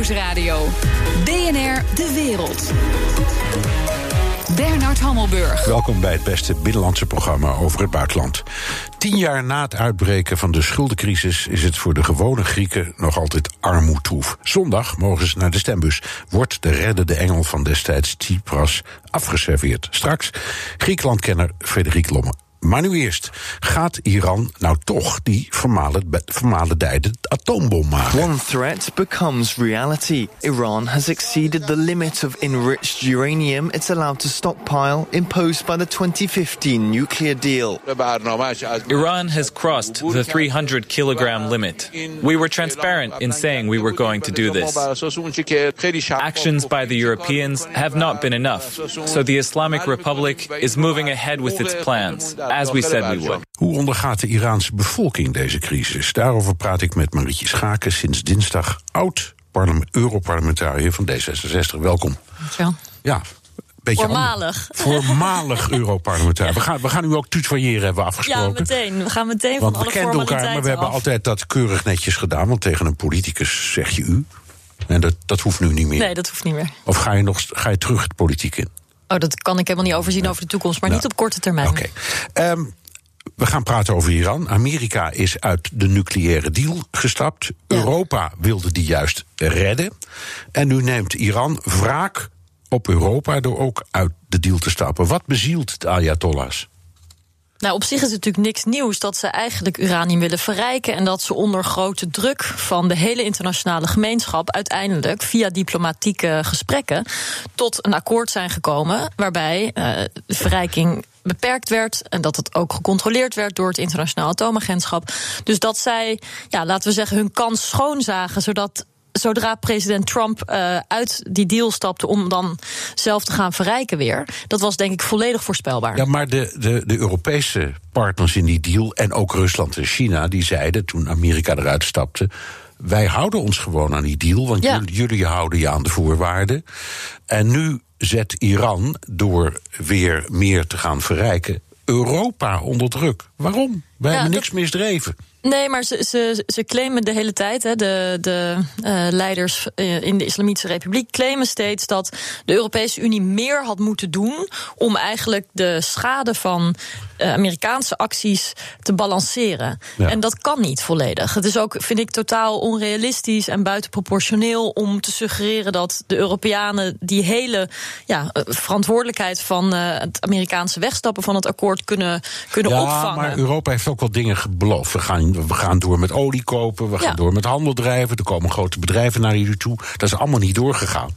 Nieuwsradio. BNR De Wereld. Bernard Hammelburg. Welkom bij het beste binnenlandse programma over het buitenland. Tien jaar na het uitbreken van de schuldencrisis is het voor de gewone Grieken nog altijd armoedtroef. Zondag mogen ze naar de stembus. Wordt de reddende engel van destijds Tsipras afgeserveerd. Straks Griekenlandkenner Frederik Lomme. Maar nu eerst, gaat Iran nou toch die vermalendijde atoombom maken? One threat becomes reality. Iran has exceeded the limit of enriched uranium it's allowed to stockpile imposed by the 2015 nuclear deal. Iran has crossed the 300 kilogram limit. We were transparent in saying we were going to do this. Actions by the Europeans have not been enough, so the Islamic Republic is moving ahead with its plans. As we said we would. Hoe ondergaat de Iraanse bevolking deze crisis? Daarover praat ik met Marietje Schaken, sinds dinsdag oud Europarlementariër van D66. Welkom. Dankjewel. Ja, beetje Voormalig. Voormalig Europarlementariër. We, gaan, we gaan u ook tutoyeren, hebben we afgesproken. Ja, meteen. We gaan meteen want van alle we kenden elkaar, maar we hebben af. altijd dat keurig netjes gedaan. Want tegen een politicus zeg je u. En dat, dat hoeft nu niet meer. Nee, dat hoeft niet meer. Of ga je, nog, ga je terug de politiek in? Oh, dat kan ik helemaal niet overzien over de toekomst, maar Nou, niet op korte termijn. Oké. Ehm, we gaan praten over Iran. Amerika is uit de nucleaire deal gestapt. Ja. Europa wilde die juist redden. En nu neemt Iran wraak op Europa door ook uit de deal te stappen. Wat bezielt de Ayatollahs? Nou, op zich is het natuurlijk niks nieuws dat ze eigenlijk uranium willen verrijken. En dat ze onder grote druk van de hele internationale gemeenschap uiteindelijk via diplomatieke gesprekken tot een akkoord zijn gekomen. Waarbij eh, de verrijking beperkt werd en dat het ook gecontroleerd werd door het internationaal atoomagentschap. Dus dat zij, ja, laten we zeggen, hun kans schoonzagen, zodat zodra president Trump uh, uit die deal stapte om dan zelf te gaan verrijken weer, dat was denk ik volledig voorspelbaar. Ja, maar de, de, de Europese partners in die deal en ook Rusland en China, die zeiden toen Amerika eruit stapte. Wij houden ons gewoon aan die deal, want Ja. jullie, jullie houden je aan de voorwaarden. En nu zet Iran, door weer meer te gaan verrijken, Europa onder druk. Waarom? Wij hebben niks misdreven. Nee, maar ze, ze, ze claimen de hele tijd, hè, de, de eh, leiders eh, in de Islamitische Republiek claimen steeds dat de Europese Unie meer had moeten doen om eigenlijk de schade van eh, Amerikaanse acties te balanceren. Ja. En dat kan niet volledig. Het is ook, vind ik, totaal onrealistisch en buitenproportioneel om te suggereren dat de Europeanen die hele ja, verantwoordelijkheid van het Amerikaanse wegstappen van het akkoord kunnen, kunnen Ja, opvangen. maar Europa heeft ook wel dingen beloofd. We gaan, we gaan door met olie kopen, we gaan Ja. door met handel drijven. Er komen grote bedrijven naar jullie toe. Dat is allemaal niet doorgegaan.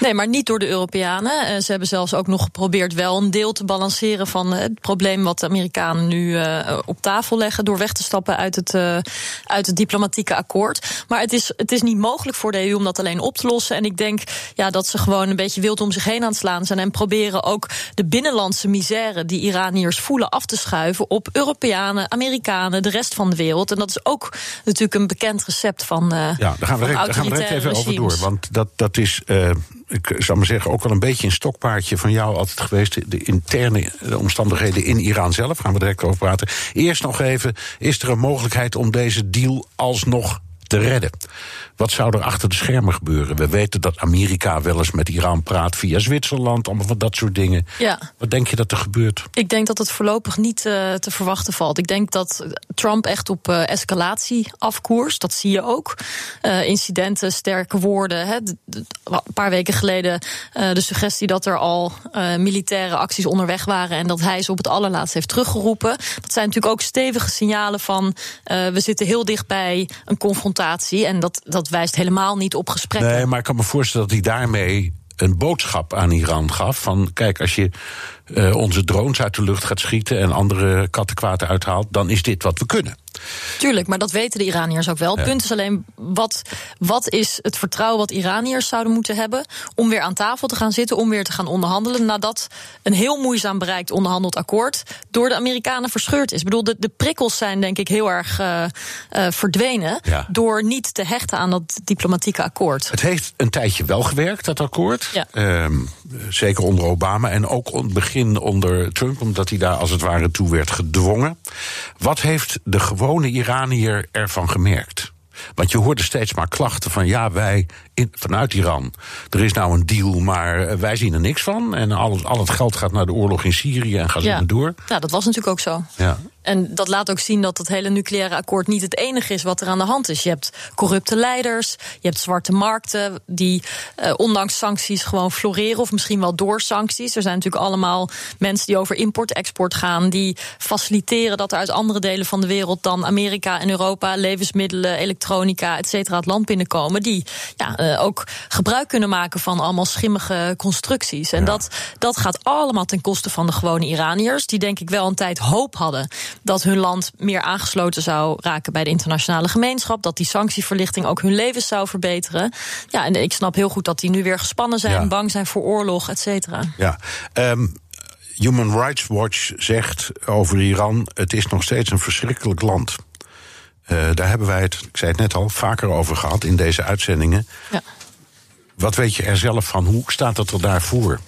Nee, maar niet door de Europeanen. Eh, ze hebben zelfs ook nog geprobeerd wel een deel te balanceren van eh, het probleem wat de Amerikanen nu eh, op tafel leggen door weg te stappen uit het, uit het diplomatieke akkoord. Maar het is, het is niet mogelijk voor de EU om dat alleen op te lossen. En ik denk ja, dat ze gewoon een beetje wild om zich heen aan het slaan zijn en proberen ook de binnenlandse misère die Iraniërs voelen af te schuiven op Europeanen, Amerikanen, de rest van de wereld. En dat is ook natuurlijk een bekend recept van. Ja, daar gaan we, direct, daar gaan we direct even over door. Want dat, dat is, ik zou maar zeggen, ook wel een beetje een stokpaardje van jou altijd geweest. De, de interne eh, omstandigheden in Iran zelf. Gaan we direct over praten. Eerst nog even, is er een mogelijkheid om deze deal alsnog te redden? Wat zou er achter de schermen gebeuren? We weten dat Amerika wel eens met Iran praat via Zwitserland, allemaal van dat soort dingen. Ja. Wat denk je dat er gebeurt? Ik denk dat het voorlopig niet eh, te verwachten valt. Ik denk dat Trump echt op eh, escalatie afkoerst. Dat zie je ook. Eh, incidenten, sterke woorden. Hè. De- de- Een paar weken geleden de suggestie dat er al militaire acties onderweg waren. En dat hij ze op het allerlaatst heeft teruggeroepen. Dat zijn natuurlijk ook stevige signalen van we zitten heel dichtbij een confrontatie. En dat, dat wijst helemaal niet op gesprekken. Nee, maar ik kan me voorstellen dat hij daarmee een boodschap aan Iran gaf. Van kijk, als je eh, onze drones uit de lucht gaat schieten en andere kattenkwaad uithaalt, dan is dit wat we kunnen. Tuurlijk, maar dat weten de Iraniërs ook wel. Het punt is alleen, wat, wat is het vertrouwen wat Iraniërs zouden moeten hebben... om weer aan tafel te gaan zitten, om weer te gaan onderhandelen... nadat een heel moeizaam bereikt onderhandeld akkoord... door de Amerikanen verscheurd is. Ik bedoel, de, de prikkels zijn denk ik heel erg eh, eh, verdwenen... Ja. door niet te hechten aan dat diplomatieke akkoord. Het heeft een tijdje wel gewerkt, dat akkoord. Ja. Ehm, zeker onder Obama en ook in het begin onder Trump, omdat hij daar als het ware toe werd gedwongen. Wat heeft de gewone Iranier ervan gemerkt? Want je hoorde steeds maar klachten van ja, wij in, vanuit Iran. Er is nou een deal, maar eh, wij zien er niks van. En al, al het geld gaat naar de oorlog in Syrië en gaat ja. door. Ja, dat was natuurlijk ook zo. Ja. En dat laat ook zien dat het hele nucleaire akkoord niet het enige is wat er aan de hand is. Je hebt corrupte leiders, je hebt zwarte markten die uh, ondanks sancties gewoon floreren, of misschien wel door sancties. Er zijn natuurlijk allemaal mensen die over import-export gaan, die faciliteren dat er uit andere delen van de wereld dan Amerika en Europa levensmiddelen, elektronica, et cetera, het land binnenkomen. Die ja, uh, ook gebruik kunnen maken van allemaal schimmige constructies. En ja. dat, dat gaat allemaal ten koste van de gewone Iraniërs, die denk ik wel een tijd hoop hadden dat hun land meer aangesloten zou raken bij de internationale gemeenschap. Dat die sanctieverlichting ook hun levens zou verbeteren. Ja, en ik snap heel goed dat die nu weer gespannen zijn, ja. bang zijn voor oorlog, et cetera. Ja. Um, Human Rights Watch zegt over Iran: het is nog steeds een verschrikkelijk land. Uh, daar hebben wij het, ik zei het net al, vaker over gehad in deze uitzendingen. Ja. Wat weet je er zelf van? Hoe staat het er daarvoor?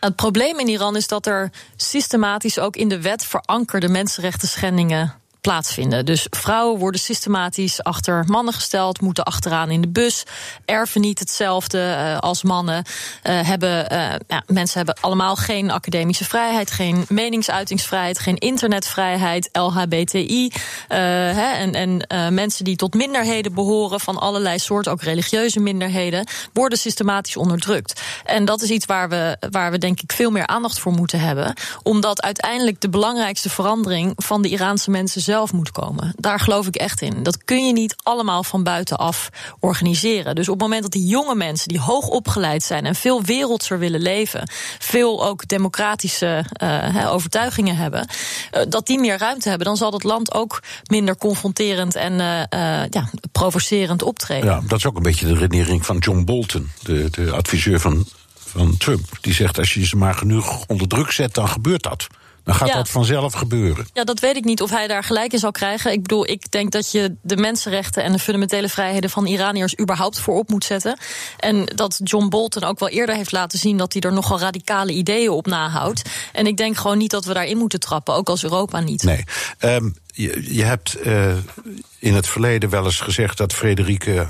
Het probleem in Iran is dat er systematisch ook in de wet verankerde mensenrechten schendingen plaatsvinden. Dus vrouwen worden systematisch achter mannen gesteld, moeten achteraan in de bus, erven niet hetzelfde uh, als mannen. Uh, hebben, uh, ja, mensen hebben allemaal geen academische vrijheid, geen meningsuitingsvrijheid, geen internetvrijheid, LHBTI. En en mensen die tot minderheden behoren van allerlei soorten, ook religieuze minderheden, worden systematisch onderdrukt. En dat is iets waar we, waar we denk ik veel meer aandacht voor moeten hebben. Omdat uiteindelijk de belangrijkste verandering van de Iraanse mensen zelf moet komen. Daar geloof ik echt in. Dat kun je niet allemaal van buitenaf organiseren. Dus op het moment dat die jonge mensen die hoog opgeleid zijn en veel wereldser willen leven, veel ook democratische uh, overtuigingen hebben, uh, dat die meer ruimte hebben, dan zal het land ook minder confronterend en uh, ja, provocerend optreden. Ja, dat is ook een beetje de redenering van John Bolton, de, de adviseur van, van Trump. Die zegt: als je ze maar genoeg onder druk zet, dan gebeurt dat. Dan gaat ja. dat vanzelf gebeuren. Ja, dat weet ik niet of hij daar gelijk in zal krijgen. Ik bedoel, ik denk dat je de mensenrechten en de fundamentele vrijheden van Iraniërs überhaupt voorop moet zetten. En dat John Bolton ook wel eerder heeft laten zien dat hij er nogal radicale ideeën op nahoudt. En ik denk gewoon niet dat we daarin moeten trappen, ook als Europa niet. Nee. Um, je, je, hebt uh, in het verleden wel eens gezegd dat Frederike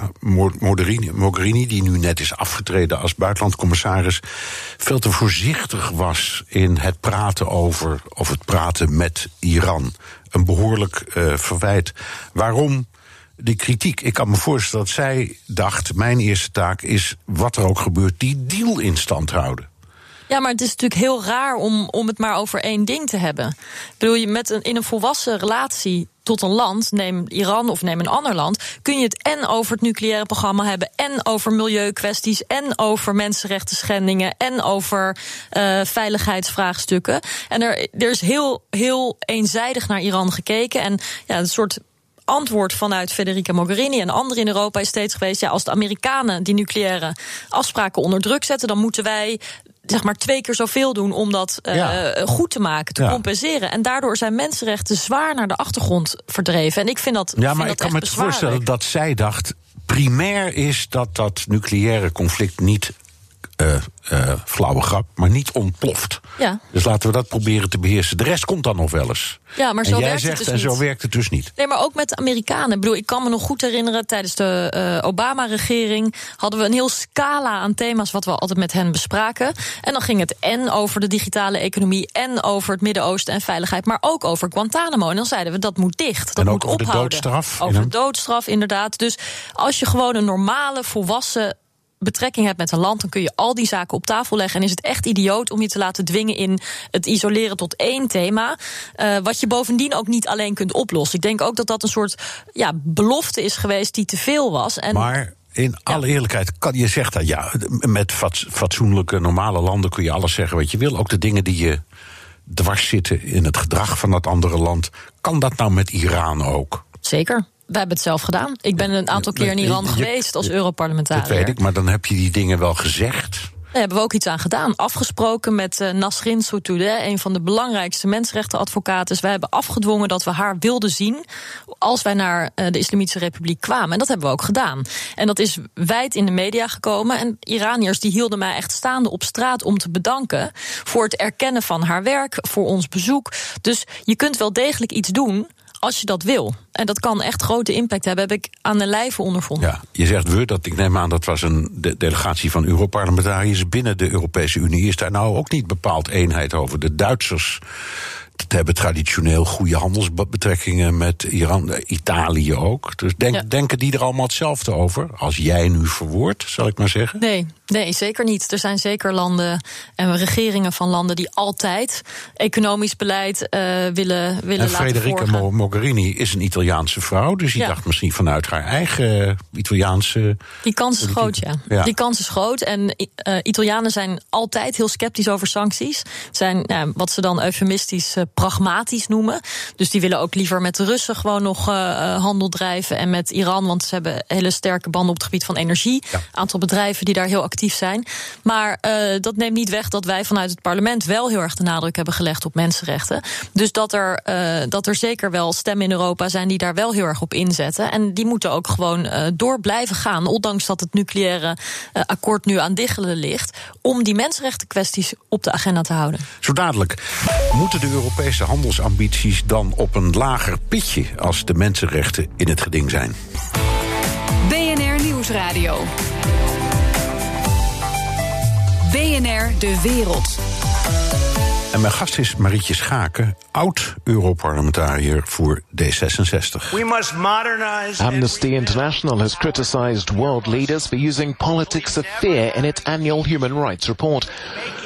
Mogherini, die nu net is afgetreden als buitenlandcommissaris, veel te voorzichtig was in het praten over, of het praten met Iran. Een behoorlijk uh, verwijt. Waarom die kritiek? Ik kan me voorstellen dat zij dacht: mijn eerste taak is wat er ook gebeurt, die deal in stand houden. Ja, maar het is natuurlijk heel raar om, om het maar over één ding te hebben. Ik bedoel, je met een, in een volwassen relatie tot een land, neem Iran of neem een ander land, kun je het en over het nucleaire programma hebben, en over milieukwesties, en over mensenrechten schendingen, en over uh, veiligheidsvraagstukken. En er, er is heel, heel eenzijdig naar Iran gekeken. En ja, een soort antwoord vanuit Federica Mogherini en anderen in Europa is steeds geweest: ja, als de Amerikanen die nucleaire afspraken onder druk zetten, dan moeten wij zeg maar twee keer zoveel doen om dat uh, ja. goed te maken, te ja. compenseren. En daardoor zijn mensenrechten zwaar naar de achtergrond verdreven. En ik vind dat. Ja, maar ik kan me voorstellen dat zij dacht. Primair is dat dat nucleaire conflict niet uh, uh, flauwe grap, maar niet ontploft. Ja. Dus laten we dat proberen te beheersen. De rest komt dan nog wel eens. Ja, maar zo en jij werkt zegt, het dus en zo niet. werkt het dus niet. Nee, maar ook met de Amerikanen. Ik bedoel, ik kan me nog goed herinneren, tijdens de uh, Obama-regering hadden we een heel scala aan thema's wat we altijd met hen bespraken. En dan ging het en over de digitale economie, en over het Midden-Oosten en veiligheid, maar ook over Guantanamo. En dan zeiden we dat moet dicht. Dat en moet ook over ophouden. de doodstraf. Over de doodstraf, inderdaad. Dus als je gewoon een normale, volwassen betrekking hebt met een land, dan kun je al die zaken op tafel leggen. En is het echt idioot om je te laten dwingen in het isoleren tot één thema. Uh, wat je bovendien ook niet alleen kunt oplossen. Ik denk ook dat dat een soort ja, belofte is geweest die te veel was. En maar in alle ja. eerlijkheid, kan je zegt dat ja, met fatsoenlijke, normale landen kun je alles zeggen wat je wil. Ook de dingen die je dwars zitten in het gedrag van dat andere land. Kan dat nou met Iran ook? Zeker. We hebben het zelf gedaan. Ik ben een aantal keer in Iran geweest als Europarlementariër. Dat weet ik, maar dan heb je die dingen wel gezegd. Daar hebben we ook iets aan gedaan. Afgesproken met uh, Nasrin Sotoudeh, een van de belangrijkste mensenrechtenadvocaten. Wij hebben afgedwongen dat we haar wilden zien als wij naar uh, de Islamitische Republiek kwamen. En dat hebben we ook gedaan. En dat is wijd in de media gekomen. En Iraniërs die hielden mij echt staande op straat om te bedanken voor het erkennen van haar werk, voor ons bezoek. Dus je kunt wel degelijk iets doen als je dat wil. En dat kan echt grote impact hebben, heb ik aan de lijve ondervonden. Ja, je zegt we, dat ik neem aan dat was een de delegatie van Europarlementariërs binnen de Europese Unie. Is daar nou ook niet bepaald eenheid over? De Duitsers hebben traditioneel goede handelsbetrekkingen met Iran, Italië ook. Dus denk, denken die er allemaal hetzelfde over? Als jij nu verwoord, zal ik maar zeggen? Nee, nee, zeker niet. Er zijn zeker landen en regeringen van landen die altijd economisch beleid uh, willen, willen en laten Federica Mogherini is een Italiaanse vrouw, dus die dacht misschien vanuit haar eigen Italiaanse. Die kans is groot, ja. Die kans is groot. En uh, Italianen zijn altijd heel sceptisch over sancties. Zijn nou, wat ze dan eufemistisch pragmatisch noemen. Dus die willen ook liever met de Russen gewoon nog uh, handel drijven. En met Iran, want ze hebben hele sterke banden op het gebied van energie. Een aantal bedrijven die daar heel actief zijn. Maar uh, dat neemt niet weg dat wij vanuit het parlement wel heel erg de nadruk hebben gelegd op mensenrechten. Dus dat er, dat er zeker wel stemmen in Europa zijn die daar wel heel erg op inzetten. En die moeten ook gewoon door blijven gaan. Ondanks dat het nucleaire akkoord nu aan diggelen ligt. Om die mensenrechten kwesties op de agenda te houden. Zo dadelijk moeten de Europese Europese handelsambities dan op een lager pitje als de mensenrechten in het geding zijn? BNR Nieuwsradio. BNR De Wereld. En mijn gast is Marietje Schaken, oud-Europarlementariër voor D66. We must modernize Amnesty International has criticized world leaders for using politics of fear in its annual human rights report.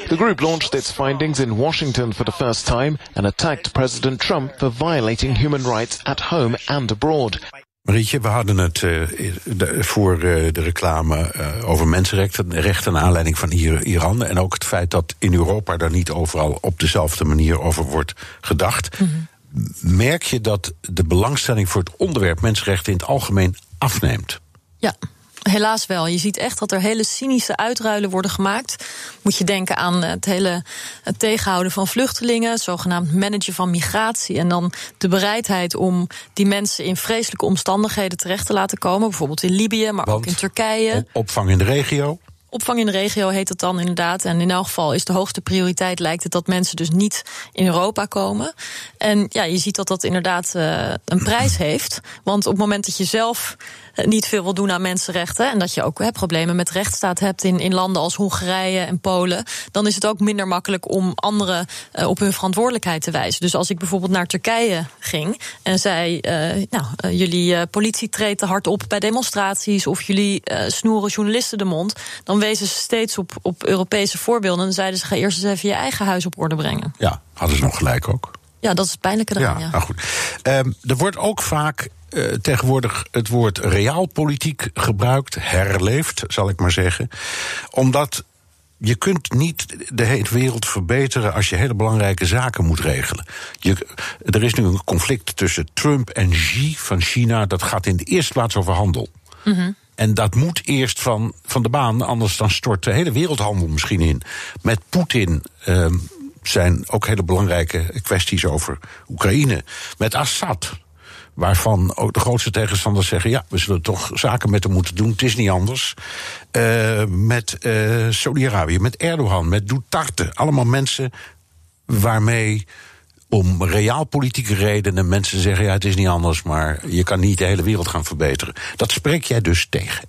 The group launched its findings in Washington for the first time and attacked President Trump for violating human rights at home and abroad. Marietje, we hadden het uh, de, voor uh, de reclame uh, over mensenrechten rechten naar aanleiding van Iran. En ook het feit dat in Europa daar niet overal op dezelfde manier over wordt gedacht. Mm -hmm. Merk je dat de belangstelling voor het onderwerp mensenrechten in het algemeen afneemt? Ja, Helaas wel. Je ziet echt dat er hele cynische uitruilen worden gemaakt. Moet je denken aan het hele het tegenhouden van vluchtelingen, zogenaamd managen van migratie. En dan de bereidheid om die mensen in vreselijke omstandigheden terecht te laten komen. Bijvoorbeeld in Libië, maar ook in Turkije. Opvang in de regio. Opvang in de regio heet het dan inderdaad. En in elk geval is de hoogste prioriteit, lijkt het, dat mensen dus niet in Europa komen. En ja, je ziet dat dat inderdaad uh, een prijs heeft. Want op het moment dat je zelf niet veel wil doen aan mensenrechten. En dat je ook hè, problemen met rechtsstaat hebt in, in landen als Hongarije en Polen. Dan is het ook minder makkelijk om anderen uh, op hun verantwoordelijkheid te wijzen. Dus als ik bijvoorbeeld naar Turkije ging en zei: uh, Nou, uh, jullie politie treedt te hard op bij demonstraties. of jullie snoeren journalisten de mond. dan wezen ze steeds op, op Europese voorbeelden. En zeiden ze: ga eerst eens even je eigen huis op orde brengen. Ja, hadden ze nog gelijk ook. Ja, dat is het pijnlijke eraan. Ja, ja. Nou goed. Um, er wordt ook vaak uh, tegenwoordig het woord realpolitiek gebruikt, herleefd, zal ik maar zeggen. Omdat je kunt niet de hele wereld verbeteren als je hele belangrijke zaken moet regelen. Je, er is nu een conflict tussen Trump en Xi van China. Dat gaat in de eerste plaats over handel. Mm -hmm. En dat moet eerst van, van de baan, anders dan stort de hele wereldhandel misschien in. Met Poetin uh, zijn ook hele belangrijke kwesties over Oekraïne. Met Assad waarvan ook de grootste tegenstanders zeggen: ja, we zullen toch zaken met hem moeten doen, het is niet anders. Uh, met uh, Saudi-Arabië, met Erdogan, met Duterte. Allemaal mensen waarmee om realpolitieke redenen mensen zeggen: ja, het is niet anders, maar je kan niet de hele wereld gaan verbeteren. Dat spreek jij dus tegen.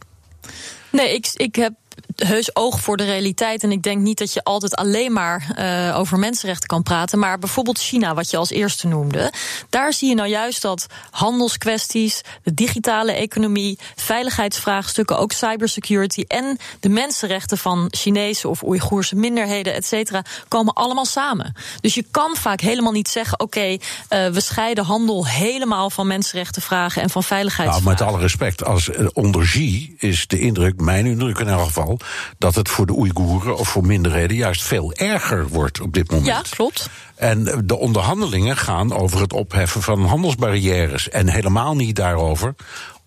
Nee, ik, ik heb heus oog voor de realiteit. En ik denk niet dat je altijd alleen maar uh, over mensenrechten kan praten. Maar bijvoorbeeld China, wat je als eerste noemde. Daar zie je nou juist dat handelskwesties, de digitale economie, veiligheidsvraagstukken, ook cybersecurity en de mensenrechten van Chinese of Oeigoerse minderheden, et cetera, komen allemaal samen. Dus je kan vaak helemaal niet zeggen: oké, okay, uh, we scheiden handel helemaal van mensenrechtenvragen en van veiligheidsvragen. Nou, met alle respect, als uh, onder Xi is de indruk, mijn indruk in elk geval dat het voor de Oeigoeren of voor minderheden juist veel erger wordt op dit moment. Ja, klopt. En de onderhandelingen gaan over het opheffen van handelsbarrières en helemaal niet daarover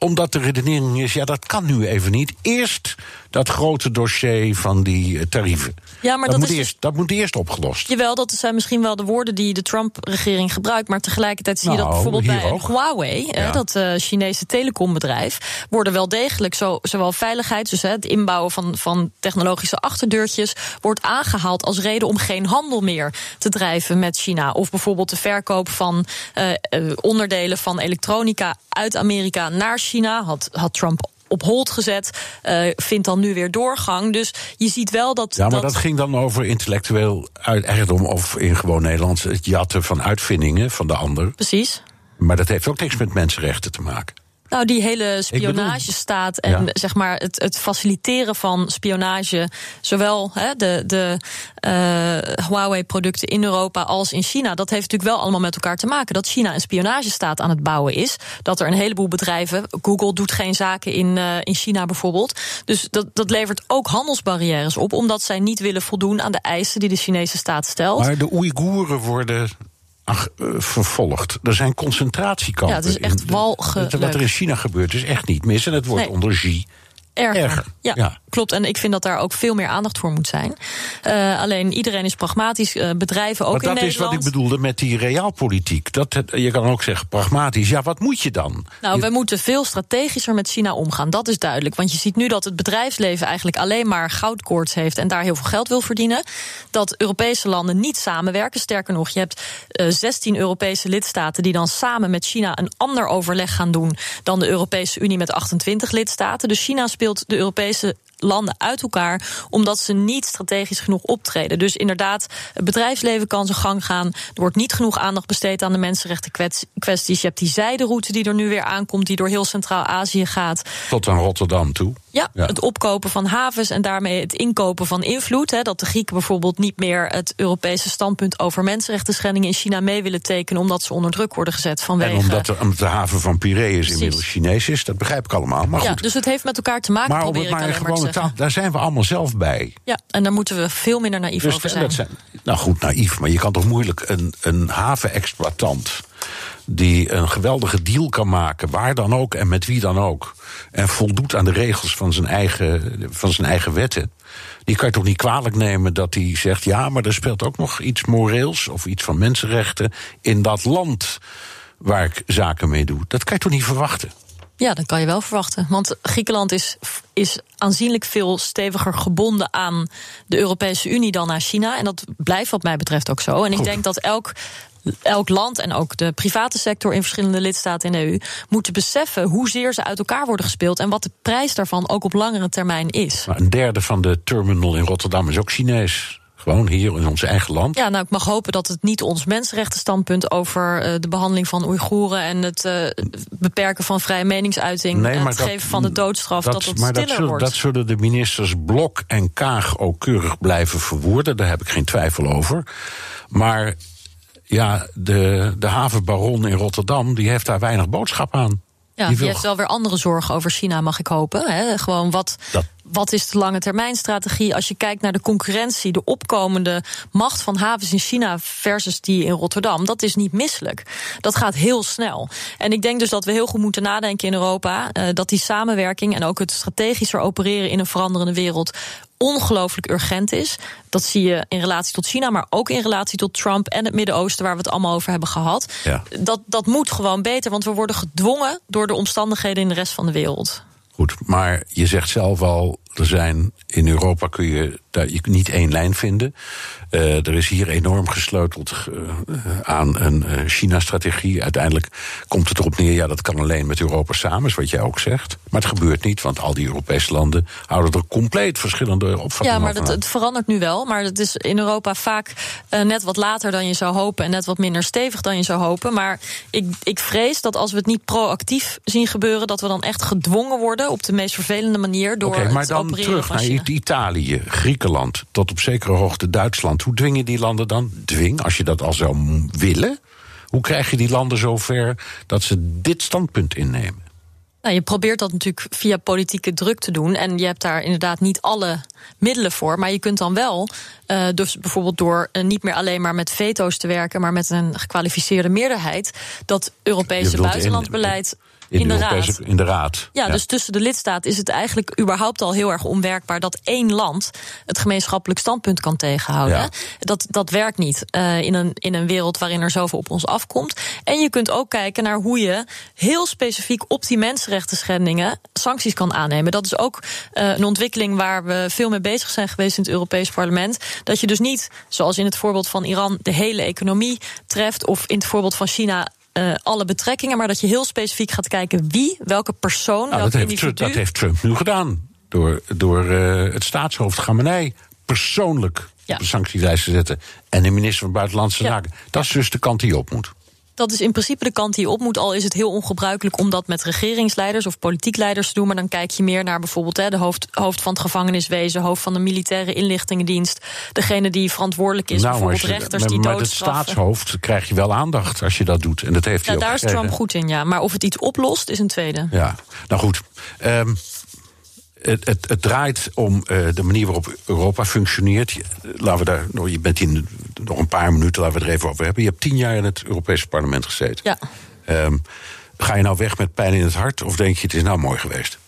Omdat de redenering is, ja, dat kan nu even niet. Eerst dat grote dossier van die eh, tarieven. Ja, maar dat, dat moet is eerst, dat moet eerst opgelost. Jawel, dat zijn misschien wel de woorden die de Trump-regering gebruikt. Maar tegelijkertijd zie je dat Nou, bijvoorbeeld bij ook. Huawei, Ja. dat eh, Chinese telecombedrijf, worden wel degelijk zo, zowel veiligheid, dus hè, het inbouwen van, van technologische achterdeurtjes, wordt aangehaald als reden om geen handel meer te drijven met China. Of bijvoorbeeld de verkoop van eh, onderdelen van elektronica uit Amerika naar China. Had, had Trump op hold gezet, eh, vindt dan nu weer doorgang. Dus je ziet wel dat. Ja, maar dat, ging dan over intellectueel eigendom of in gewoon Nederlands het jatten van uitvindingen van de ander. Precies. Maar dat heeft ook niks met mensenrechten te maken. Nou, die hele bedoel- spionagestaat en Ja. zeg maar het, het faciliteren van spionage, zowel hè, de, de eh, Huawei-producten in Europa als in China, dat heeft natuurlijk wel allemaal met elkaar te maken. Dat China een spionagestaat aan het bouwen is. Dat er een heleboel bedrijven, Google doet geen zaken in, eh, in China bijvoorbeeld. Dus dat, dat levert ook handelsbarrières op, omdat zij niet willen voldoen aan de eisen die de Chinese staat stelt. Maar de Oeigoeren worden vervolgd. Er zijn concentratiekampen. Ja, het is echt. Wat er in China gebeurt is echt niet mis. En het wordt Nee. onder Xi Erger. erger. Ja, Ja. klopt. En ik vind dat daar ook veel meer aandacht voor moet zijn. Eh, alleen iedereen is pragmatisch, eh, bedrijven ook Maar dat in is wat Nederland. ik bedoelde met die realpolitiek. Dat, je kan ook zeggen pragmatisch. Ja, wat moet je dan? Nou, Je- we moeten veel strategischer met China omgaan. Dat is duidelijk. Want je ziet nu dat het bedrijfsleven eigenlijk alleen maar goudkoorts heeft en daar heel veel geld wil verdienen. Dat Europese landen niet samenwerken. Sterker nog, je hebt eh, 16 Europese lidstaten die dan samen met China een ander overleg gaan doen dan de Europese Unie met 28 lidstaten. Dus China speelt de Europese landen uit elkaar omdat ze niet strategisch genoeg optreden. Dus inderdaad, het bedrijfsleven kan zijn gang gaan. Er wordt niet genoeg aandacht besteed aan de mensenrechten kwesties. Je hebt die zijderoute die er nu weer aankomt, die door heel Centraal-Azië gaat. Tot aan Rotterdam toe. Ja, Ja. het opkopen van havens en daarmee het inkopen van invloed. Hè, dat de Grieken bijvoorbeeld niet meer het Europese standpunt over mensenrechten schendingen in China mee willen tekenen, omdat ze onder druk worden gezet vanwege. En omdat de, omdat de haven van Piraeus Precies. inmiddels Chinees is, dat begrijp ik allemaal. Maar ja, goed, dus het heeft met elkaar te maken, maar op probeer het maar gewone daar zijn we allemaal zelf bij. Ja, en daar moeten we veel minder naïef Dus over en zijn. dat zijn. Nou goed, naïef, maar je kan toch moeilijk een, een havenexploitant. die een geweldige deal kan maken, waar dan ook en met wie dan ook. en voldoet aan de regels van zijn eigen, van zijn eigen wetten. Die kan je toch niet kwalijk nemen dat hij zegt: ja, maar er speelt ook nog iets moreels of iets van mensenrechten in dat land waar ik zaken mee doe. Dat kan je toch niet verwachten? Ja, dat kan je wel verwachten. Want Griekenland is, is aanzienlijk veel steviger gebonden aan de Europese Unie dan aan China. En dat blijft wat mij betreft ook zo. En ik denk dat elk. Elk land en ook de private sector in verschillende lidstaten in de EU moeten beseffen hoezeer ze uit elkaar worden gespeeld en wat de prijs daarvan ook op langere termijn is. Maar een derde van de terminal in Rotterdam is ook Chinees. Gewoon hier in ons eigen land. Ja, nou, ik mag hopen dat het niet ons mensenrechtenstandpunt over eh, de behandeling van Oeigoeren en het eh, beperken van vrije meningsuiting en het dat- geven van de doodstraf, dat, het maar stiller dat zullen, wordt. dat zullen de ministers Blok en Kaag ook keurig blijven verwoorden. Daar heb ik geen twijfel over. Maar ja, de, de havenbaron in Rotterdam die heeft daar weinig boodschap aan. Ja, Die heeft wel weer andere zorgen over China, mag ik hopen. Hè? Gewoon wat, Dat- wat is de lange termijn strategie? Als je kijkt naar de concurrentie, de opkomende macht van havens in China versus die in Rotterdam, dat is niet misselijk. Dat gaat heel snel. En ik denk dus dat we heel goed moeten nadenken in Europa eh, dat die samenwerking en ook het strategischer opereren in een veranderende wereld ongelooflijk urgent is. Dat zie je in relatie tot China, maar ook in relatie tot Trump en het Midden-Oosten, waar we het allemaal over hebben gehad. Ja. Dat, dat moet gewoon beter, want we worden gedwongen door de omstandigheden in de rest van de wereld. Goed, maar je zegt zelf al, er zijn in Europa kun je daar je niet één lijn vinden. Eh, er is hier enorm gesleuteld eh, aan een eh, China-strategie. Uiteindelijk komt het erop neer, ja, dat kan alleen met Europa samen, is wat jij ook zegt. Maar het gebeurt niet, want al die Europese landen houden er compleet verschillende opvattingen Ja, maar van dat, het verandert nu wel. Maar het is in Europa vaak net wat later dan je zou hopen. En net wat minder stevig dan je zou hopen. Maar ik, ik vrees dat als we het niet proactief zien gebeuren. dat we dan echt gedwongen worden op de meest vervelende manier. door maar dan terug naar. Italië, Griekenland, tot op zekere hoogte Duitsland. Hoe dwing je die landen dan? Dwing, als je dat al zou willen. Hoe krijg je die landen zover dat ze dit standpunt innemen? Nou, je probeert dat natuurlijk via politieke druk te doen. En je hebt daar inderdaad niet alle middelen voor. Maar je kunt dan wel, eh, dus bijvoorbeeld door eh, niet meer alleen maar met veto's te werken, maar met een gekwalificeerde meerderheid, dat Europese bedoelt in- de, Raad. in de Raad. Ja, dus tussen de lidstaten is het eigenlijk überhaupt al heel erg onwerkbaar dat één land het gemeenschappelijk standpunt kan tegenhouden. Dat, dat werkt niet uh, in, een, in een wereld waarin er zoveel op ons afkomt. En je kunt ook kijken naar hoe je heel specifiek op die mensenrechten schendingen sancties kan aannemen. Dat is ook uh, een ontwikkeling waar we veel mee bezig zijn geweest in het Europees Parlement. Dat je dus niet, zoals in het voorbeeld van Iran, de hele economie treft, of in het voorbeeld van China uh, alle betrekkingen, maar dat je heel specifiek gaat kijken wie, welke persoon, nou, welke dat, heeft Trump, dat heeft Trump nu gedaan. Door, door uh, het staatshoofd Gamenei persoonlijk ja. op de sanctielijst te zetten. En de minister van Buitenlandse Zaken. Dat is dus de kant die op moet dat is in principe de kant die op moet. Al is het heel ongebruikelijk om dat met regeringsleiders of politiek leiders te doen. Maar dan kijk je meer naar bijvoorbeeld hè, de hoofd, hoofd van het gevangeniswezen, hoofd van de militaire inlichtingendienst. Degene die verantwoordelijk is, nou, bijvoorbeeld rechters die doodstraffen. Maar het staatshoofd krijg je wel aandacht als je dat doet. En dat heeft hij ja, daar is Trump goed in, ja. Maar of het iets oplost, is een tweede. Ja, nou goed. Um, het, het, het, draait om uh, de manier waarop Europa functioneert. Laten we daar, nou, je bent in nog een paar minuten, laten we het er even over hebben. Je hebt tien jaar in het Europese parlement gezeten. Ja. Um, ga je nou weg met pijn in het hart of denk je het is nou mooi geweest?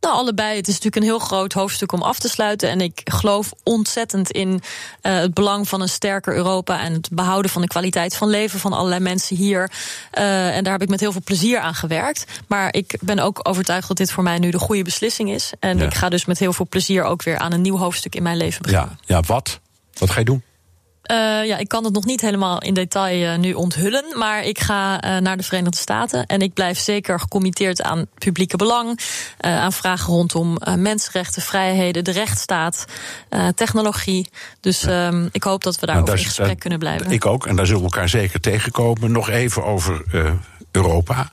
Nou, allebei. Het is natuurlijk een heel groot hoofdstuk om af te sluiten. En ik geloof ontzettend in uh, het belang van een sterker Europa en het behouden van de kwaliteit van leven van allerlei mensen hier. Uh, en daar heb ik met heel veel plezier aan gewerkt. Maar ik ben ook overtuigd dat dit voor mij nu de goede beslissing is. En ja. ik ga dus met heel veel plezier ook weer aan een nieuw hoofdstuk in mijn leven beginnen. Ja, ja wat? Wat ga je doen? Uh, ja, ik kan het nog niet helemaal in detail uh, nu onthullen. Maar ik ga uh, naar de Verenigde Staten. En ik blijf zeker gecommitteerd aan publieke belang. aan vragen rondom mensenrechten, vrijheden, de rechtsstaat, technologie. Dus um, ik hoop dat we daarover nou, in gesprek kunnen blijven. Ik ook. En daar zullen we elkaar zeker tegenkomen. Nog even over Europa.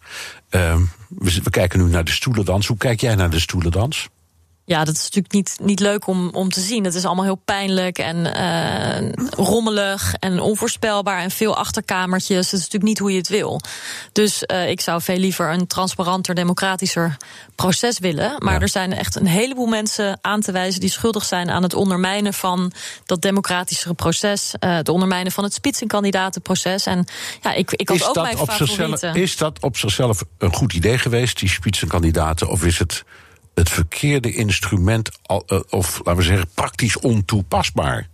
Ehm, we, we kijken nu naar de stoelendans. Hoe kijk jij naar de stoelendans? Ja, dat is natuurlijk niet, niet leuk om, om te zien. Het is allemaal heel pijnlijk en uh, rommelig en onvoorspelbaar en veel achterkamertjes. Het is natuurlijk niet hoe je het wil. Dus uh, ik zou veel liever een transparanter, democratischer proces willen. Maar ja. er zijn echt een heleboel mensen aan te wijzen die schuldig zijn aan het ondermijnen van dat democratischere proces. Uh, het ondermijnen van het spitsenkandidatenproces. En ja, ik, ik had is ook mijn favorieten. Is dat op zichzelf een goed idee geweest, die spitsenkandidaten? Of is het het verkeerde instrument, eh, of laten we zeggen, praktisch ontoepasbaar.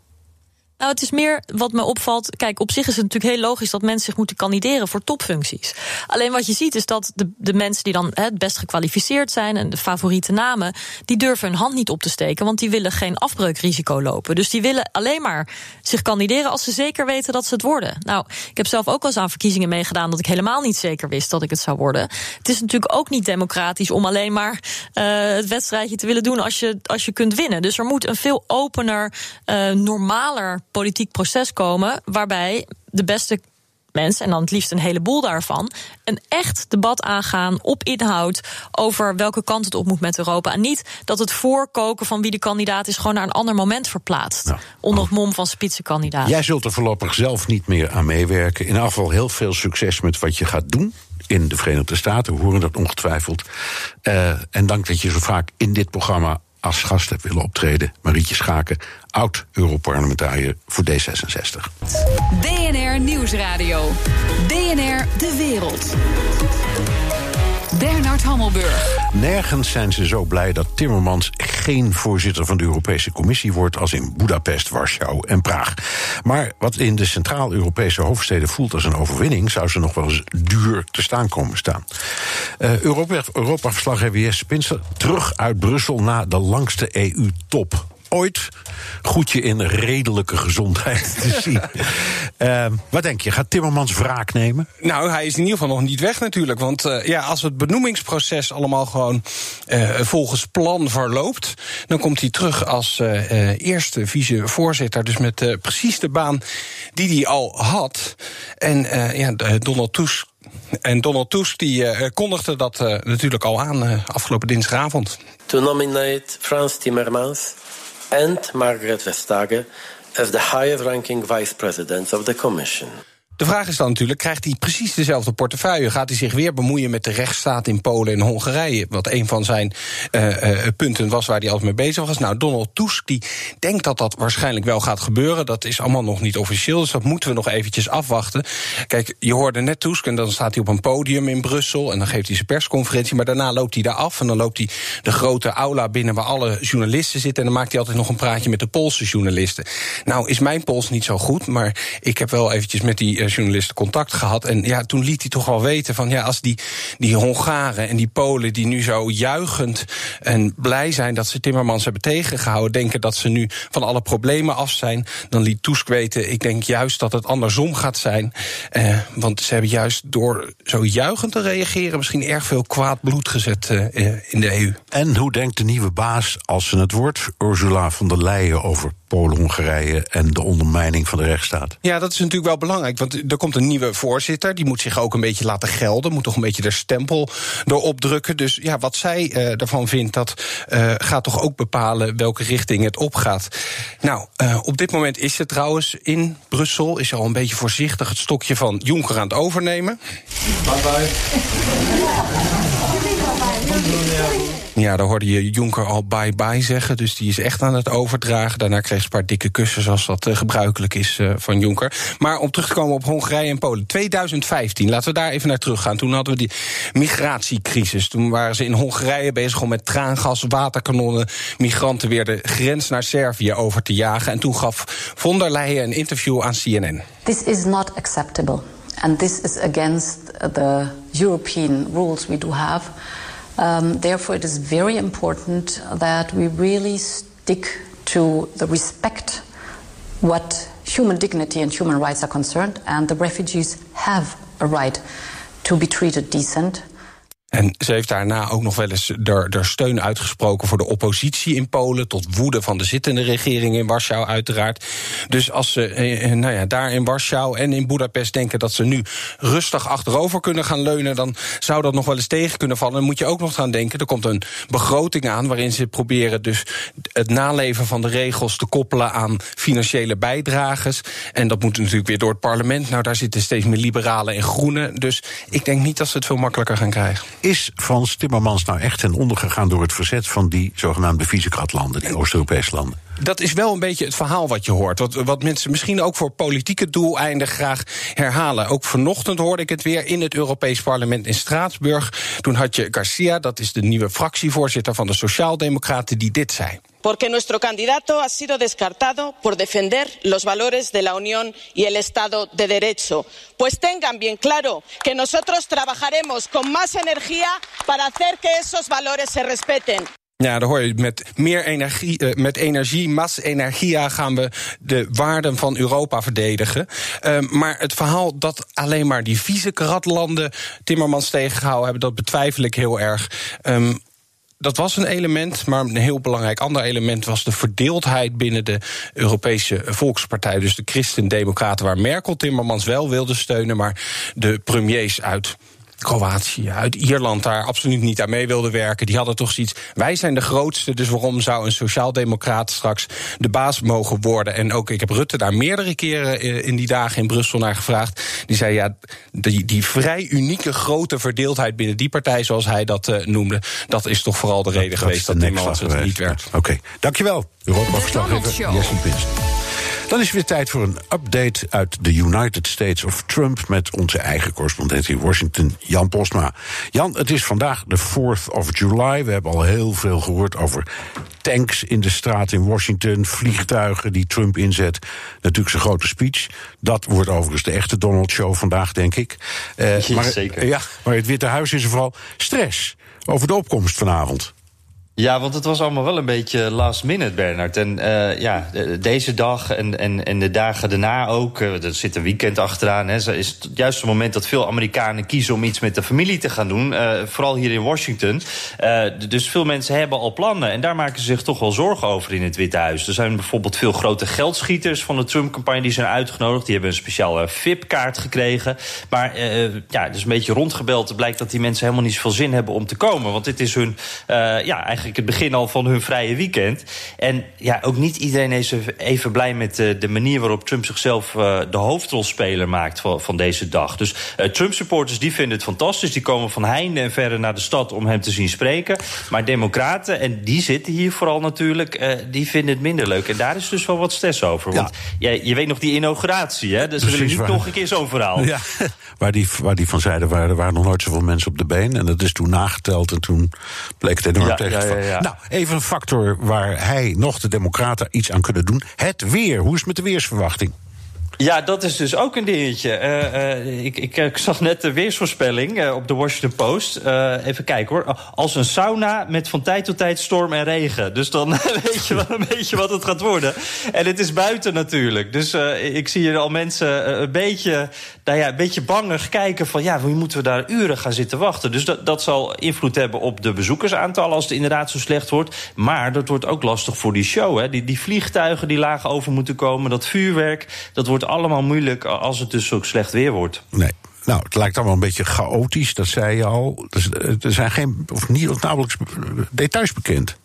Nou, het is meer wat me opvalt. Kijk, op zich is het natuurlijk heel logisch dat mensen zich moeten kandideren voor topfuncties. Alleen wat je ziet is dat de, de mensen die dan het best gekwalificeerd zijn en de favoriete namen, die durven hun hand niet op te steken, want die willen geen afbreukrisico lopen. Dus die willen alleen maar zich kandideren als ze zeker weten dat ze het worden. Nou, ik heb zelf ook wel eens aan verkiezingen meegedaan dat ik helemaal niet zeker wist dat ik het zou worden. Het is natuurlijk ook niet democratisch om alleen maar uh, het wedstrijdje te willen doen als je, als je kunt winnen. Dus er moet een veel opener, uh, normaler politiek proces komen waarbij de beste mensen, en dan het liefst een heleboel daarvan, een echt debat aangaan op inhoud over welke kant het op moet met Europa. En niet dat het voorkoken van wie de kandidaat is gewoon naar een ander moment verplaatst. Ja. Onder het mom van spitsenkandidaat. Jij zult er voorlopig zelf niet meer aan meewerken. In afval heel veel succes met wat je gaat doen in de Verenigde Staten. We horen dat ongetwijfeld. Uh, en dank dat je zo vaak in dit programma als gast willen optreden. Marietje Schaken, oud-Europarlementariër voor D66. BNR Nieuwsradio. BNR De Wereld. Bernard Hammelburg. Nergens zijn ze zo blij dat Timmermans geen voorzitter van de Europese Commissie wordt als in Budapest, Warschau en Praag. Maar wat in de Centraal-Europese hoofdsteden voelt als een overwinning, zou ze nog wel eens duur te staan komen staan. Uh, Europa-verslaggever Jesse Spinster terug uit Brussel na de langste EU-top ooit goed je in redelijke gezondheid te zien. uh, wat denk je, gaat Timmermans wraak nemen? Nou, hij is in ieder geval nog niet weg natuurlijk. Want uh, ja, als het benoemingsproces allemaal gewoon uh, volgens plan verloopt... dan komt hij terug als eerste vicevoorzitter. Dus met precies de baan die hij al had. En ja, Donald Tusk en Donald Tusk die uh, kondigde dat uh, natuurlijk al aan uh, afgelopen dinsdagavond. To nominate Frans Timmermans and Margaret Vestager as the highest ranking vice presidents of the Commission. De vraag is dan natuurlijk, krijgt hij precies dezelfde portefeuille? Gaat hij zich weer bemoeien met de rechtsstaat in Polen en Hongarije? Wat een van zijn uh, punten was waar hij altijd mee bezig was. Nou, Donald Tusk die denkt dat dat waarschijnlijk wel gaat gebeuren. Dat is allemaal nog niet officieel, dus dat moeten we nog eventjes afwachten. Kijk, je hoorde net Tusk en dan staat hij op een podium in Brussel... en dan geeft hij zijn persconferentie, maar daarna loopt hij daar af... en dan loopt hij de grote aula binnen waar alle journalisten zitten... en dan maakt hij altijd nog een praatje met de Poolse journalisten. Nou, is mijn Pools niet zo goed, maar ik heb wel eventjes met die journalisten contact gehad. En ja, toen liet hij toch wel weten van ja, als die, die Hongaren en die Polen die nu zo juichend en blij zijn dat ze Timmermans hebben tegengehouden, denken dat ze nu van alle problemen af zijn, dan liet Tusk weten, ik denk juist dat het andersom gaat zijn. Eh, want ze hebben juist door zo juichend te reageren misschien erg veel kwaad bloed gezet eh, in de EU. En hoe denkt de nieuwe baas, als ze het wordt, Ursula von der Leyen, over Polen, Hongarije en de ondermijning van de rechtsstaat? Ja, dat is natuurlijk wel belangrijk. Want er komt een nieuwe voorzitter. Die moet zich ook een beetje laten gelden. Moet toch een beetje de stempel erop drukken. Dus ja, wat zij uh, ervan vindt, dat uh, gaat toch ook bepalen welke richting het opgaat. Nou, uh, op dit moment is ze trouwens in Brussel. Is al een beetje voorzichtig het stokje van Juncker aan het overnemen. Bye bye. Ja, daar hoorde je Jonker al bye-bye zeggen. Dus die is echt aan het overdragen. Daarna kreeg ze een paar dikke kussen, zoals dat uh, gebruikelijk is uh, van Jonker. Maar om terug te komen op Hongarije en Polen. 2015, laten we daar even naar terug gaan. Toen hadden we die migratiecrisis. Toen waren ze in Hongarije bezig om met traangas, waterkanonnen... migranten weer de grens naar Servië over te jagen. En toen gaf von der Leyen een interview aan CNN. This is not acceptable. And this is against the European rules we do have... Um, therefore, it is very important that we really stick to the respect what human dignity and human rights are concerned, and the refugees have a right to be treated decent. En ze heeft daarna ook nog wel eens er, steun uitgesproken voor de oppositie in Polen. Tot woede van de zittende regering in Warschau, uiteraard. Dus als ze eh, eh, nou ja, daar in Warschau en in Budapest denken dat ze nu rustig achterover kunnen gaan leunen, dan zou dat nog wel eens tegen kunnen vallen. Dan moet je ook nog gaan denken: er komt een begroting aan waarin ze proberen dus het naleven van de regels te koppelen aan financiële bijdrages. En dat moet natuurlijk weer door het parlement. Nou, daar zitten steeds meer liberalen en groenen. Dus ik denk niet dat ze het veel makkelijker gaan krijgen. Is Frans Timmermans nou echt ten onder gegaan door het verzet van die zogenaamde Visegrad-landen, die Oost-Europese landen? Dat is wel een beetje het verhaal wat je hoort. Wat, wat mensen misschien ook voor politieke doeleinden graag herhalen. Ook vanochtend hoorde ik het weer in het Europees Parlement in Straatsburg. Toen had je Garcia, dat is de nieuwe fractievoorzitter van de Sociaaldemocraten, die dit zei. Porque nuestro candidato ha sido descartado por defender los valores de la Unión y el Estado de Derecho. Pues tengan bien claro que nosotros trabajaremos con más energía para hacer que esos valores se respeten. Ja, daar hoor je met meer energie, uh, met energie, mas energia gaan we de waarden van Europa verdedigen. Uh, maar het verhaal dat alleen maar die vieze karatlanden Timmermans tegengehouden hebben, dat betwijfel ik heel erg. Um, dat was een element, maar een heel belangrijk ander element was de verdeeldheid binnen de Europese Volkspartij. Dus de Christen-Democraten, waar Merkel Timmermans wel wilde steunen, maar de premiers uit Kroatië, uit Ierland daar absoluut niet aan mee wilden werken. Die hadden toch zoiets. Wij zijn de grootste, dus waarom zou een sociaaldemocraat straks de baas mogen worden? En ook, ik heb Rutte daar meerdere keren eh, in die dagen in Brussel naar gevraagd. Die zei ja, die, die vrij unieke grote verdeeldheid binnen die partij, zoals hij dat uh, noemde, dat is toch vooral de reden dat geweest dat Timmermans het niet werd. Oké, okay. dankjewel. Europa-verslaggever Jesse Pinst. Dan is het weer tijd voor een update uit de United States of Trump... met onze eigen correspondent in Washington, Jan Postma. Jan, het is vandaag de 4th of July. We hebben al heel veel gehoord over tanks in de straat in Washington... vliegtuigen die Trump inzet. Natuurlijk zijn grote speech. Dat wordt overigens de echte Donald-show vandaag, denk ik. Uh, maar, zeker. Ja, maar het Witte Huis is er vooral stress over de opkomst vanavond. Ja, want het was allemaal wel een beetje last minute, Bernard. En uh, ja, deze dag en, en, en de dagen daarna ook. Uh, er zit een weekend achteraan. Hè, is het juist moment dat veel Amerikanen kiezen om iets met de familie te gaan doen. Uh, vooral hier in Washington. dus veel mensen hebben al plannen. En daar maken ze zich toch wel zorgen over in het Witte Huis. Er zijn bijvoorbeeld veel grote geldschieters van de Trump-campagne die zijn uitgenodigd. Die hebben een speciale VIP-kaart gekregen. Maar ja, dus een beetje rondgebeld. Het blijkt dat die mensen helemaal niet zoveel zin hebben om te komen. Want dit is hun ja, eigenlijk eigenlijk het begin al van hun vrije weekend. En ja, ook niet iedereen is even blij met de, de manier waarop Trump zichzelf uh, de hoofdrolspeler maakt van, van deze dag. Dus uh, Trump-supporters die vinden het fantastisch. Die komen van heinde en verre naar de stad om hem te zien spreken. Maar democraten, en die zitten hier vooral natuurlijk, die vinden het minder leuk. En daar is dus wel wat stress over. Want ja. je, je weet nog die inauguratie, hè? Dus Precies, we willen niet waar. nog een keer zo'n verhaal. Ja, waar die, waar die van zeiden, waren, er waren nog nooit zoveel mensen op de been. En dat is toen nageteld en toen bleek het enorm ja, tegen ja, ja, Nou, even een factor waar hij nog de democraten iets aan kunnen doen. Het weer. Hoe is het met de weersverwachting? Ja, dat is dus ook een dingetje. Uh, uh, ik, ik, ik, zag net de weersvoorspelling uh, op de Washington Post. even kijken hoor. Als een sauna met van tijd tot tijd storm en regen. Dus dan weet je wel een beetje wat het gaat worden. En het is buiten natuurlijk. Dus ik zie hier al mensen een beetje, nou ja, een beetje bangig kijken van... ja, hoe moeten we daar uren gaan zitten wachten? Dus dat, dat zal invloed hebben op de bezoekersaantallen... als het inderdaad zo slecht wordt. Maar dat wordt ook lastig voor die show. Hè. Die, die vliegtuigen die laag over moeten komen, dat vuurwerk... dat wordt allemaal moeilijk als het dus ook slecht weer wordt. Nee. Nou, het lijkt allemaal een beetje chaotisch, dat zei je al. Dus, er zijn geen, of niet of nauwelijks details bekend.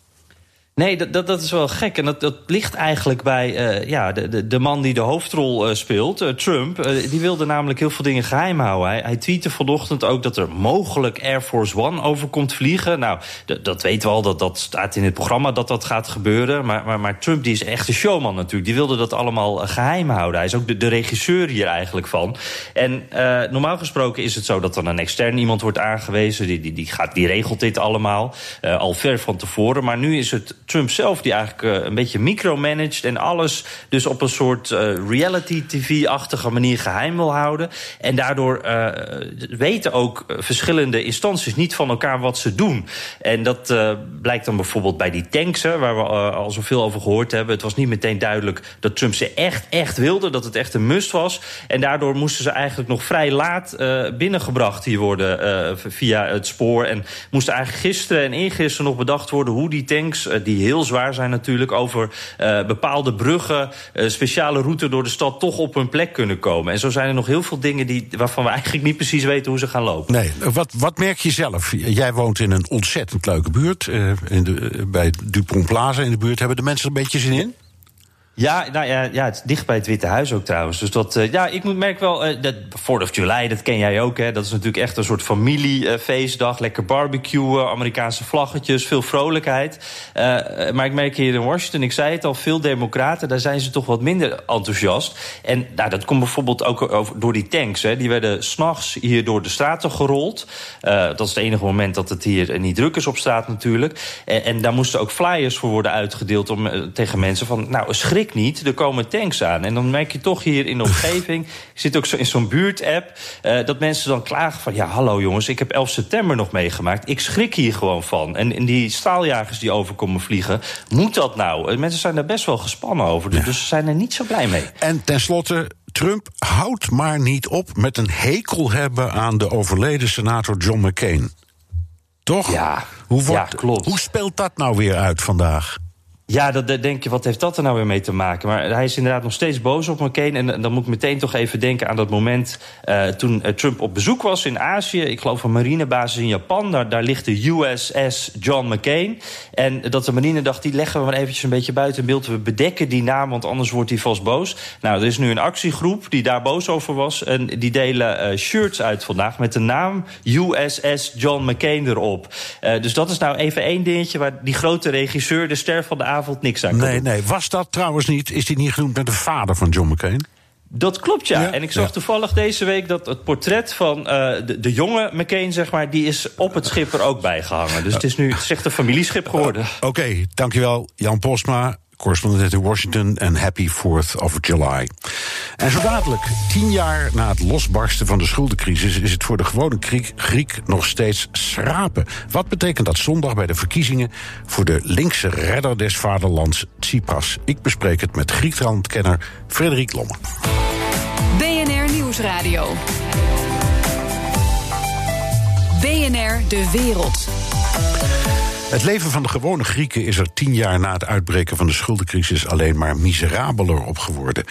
Nee, dat, dat, dat, is wel gek. En dat, dat ligt eigenlijk bij uh, ja, de, de, de, man die de hoofdrol uh, speelt, uh, Trump. die wilde namelijk heel veel dingen geheim houden. Hij, hij tweette vanochtend ook dat er mogelijk Air Force One over komt vliegen. Nou, dat weten we al, dat, dat staat in het programma dat dat gaat gebeuren. Maar, maar, maar Trump die is echt een showman natuurlijk. Die wilde dat allemaal geheim houden. Hij is ook de, de regisseur hier eigenlijk van. En normaal gesproken is het zo dat dan een extern iemand wordt aangewezen. Die, die, die, gaat, die regelt dit allemaal al ver van tevoren. Maar nu is het Trump zelf die eigenlijk uh, een beetje micromanaged en alles dus op een soort uh, reality TV-achtige manier geheim wil houden. En daardoor uh, weten ook verschillende instanties niet van elkaar wat ze doen. En dat blijkt dan bijvoorbeeld bij die tanks, hè, waar we al zoveel over gehoord hebben. Het was niet meteen duidelijk dat Trump ze echt, echt wilde, dat het echt een must was. En daardoor moesten ze eigenlijk nog vrij laat binnengebracht hier worden via het spoor. En moesten eigenlijk gisteren en eergisteren nog bedacht worden hoe die tanks, die die heel zwaar zijn natuurlijk... over uh, bepaalde bruggen, uh, speciale route door de stad... toch op hun plek kunnen komen. En zo zijn er nog heel veel dingen die, waarvan we eigenlijk niet precies weten... hoe ze gaan lopen. Nee, wat, wat merk je zelf? Jij woont in een ontzettend leuke buurt. Uh, in de, bij Dupont Plaza in de buurt. Hebben de mensen er een beetje zin in? Ja, nou ja, ja, het is dicht bij het Witte Huis ook trouwens. Dus dat, uh, ja, ik merk wel, uh, dat 4th of July, dat ken jij ook, hè. Dat is natuurlijk echt een soort familiefeestdag. Lekker barbecuen, Amerikaanse vlaggetjes, veel vrolijkheid. maar ik merk hier in Washington, ik zei het al, veel democraten, daar zijn ze toch wat minder enthousiast. En nou, dat komt bijvoorbeeld ook over, door die tanks, hè. Die werden s'nachts hier door de straten gerold. dat is het enige moment dat het hier niet druk is op straat natuurlijk. En, en daar moesten ook flyers voor worden uitgedeeld om, tegen mensen van, nou, schrik niet, er komen tanks aan. En dan merk je toch hier in de omgeving... ik zit ook zo in zo'n buurtapp... Uh, dat mensen dan klagen van... ja, hallo jongens, ik heb 11 september nog meegemaakt. Ik schrik hier gewoon van. En, en die staaljagers die overkomen vliegen... moet dat nou? Uh, mensen zijn daar best wel gespannen over. Dus, ja. dus ze zijn er niet zo blij mee. En tenslotte... Trump houdt maar niet op met een hekel hebben aan de overleden senator John McCain. Toch? Ja, hoe, wordt, ja, klopt. hoe speelt dat nou weer uit vandaag? Ja, dat, denk je, wat heeft dat er nou weer mee te maken? Maar hij is inderdaad nog steeds boos op McCain. En dan moet ik meteen toch even denken aan dat moment uh, toen Trump op bezoek was in Azië. Ik geloof een marinebasis in Japan. Daar, daar ligt de USS John McCain. En dat de marine dacht, die leggen we maar eventjes een beetje buiten beeld. We bedekken die naam, want anders wordt hij vast boos. Nou, er is nu een actiegroep die daar boos over was. En die delen uh, shirts uit vandaag met de naam USS John McCain erop. Dus dat is nou even één dingetje waar die grote regisseur, de ster van de avond niks aan Nee, nee. Was dat trouwens niet, is die niet genoemd naar de vader van John McCain? Dat klopt, ja. ja en ik zag ja. toevallig deze week dat het portret van uh, de, de, jonge McCain, zeg maar, die is op het schip er ook bijgehangen. Dus het is nu het is echt een familieschip geworden. Uh, Oké, okay, dankjewel Jan Postma correspondent in Washington en happy 4th of July. En zo dadelijk, tien jaar na het losbarsten van de schuldencrisis... is het voor de gewone Griek, Griek nog steeds schrapen. Wat betekent dat zondag bij de verkiezingen... voor de linkse redder des vaderlands Tsipras? Ik bespreek het met Griekenlandkenner Frederik Lomme. BNR Nieuwsradio. BNR De Wereld. Het leven van de gewone Grieken is er tien jaar na het uitbreken van de schuldencrisis alleen maar miserabeler op geworden.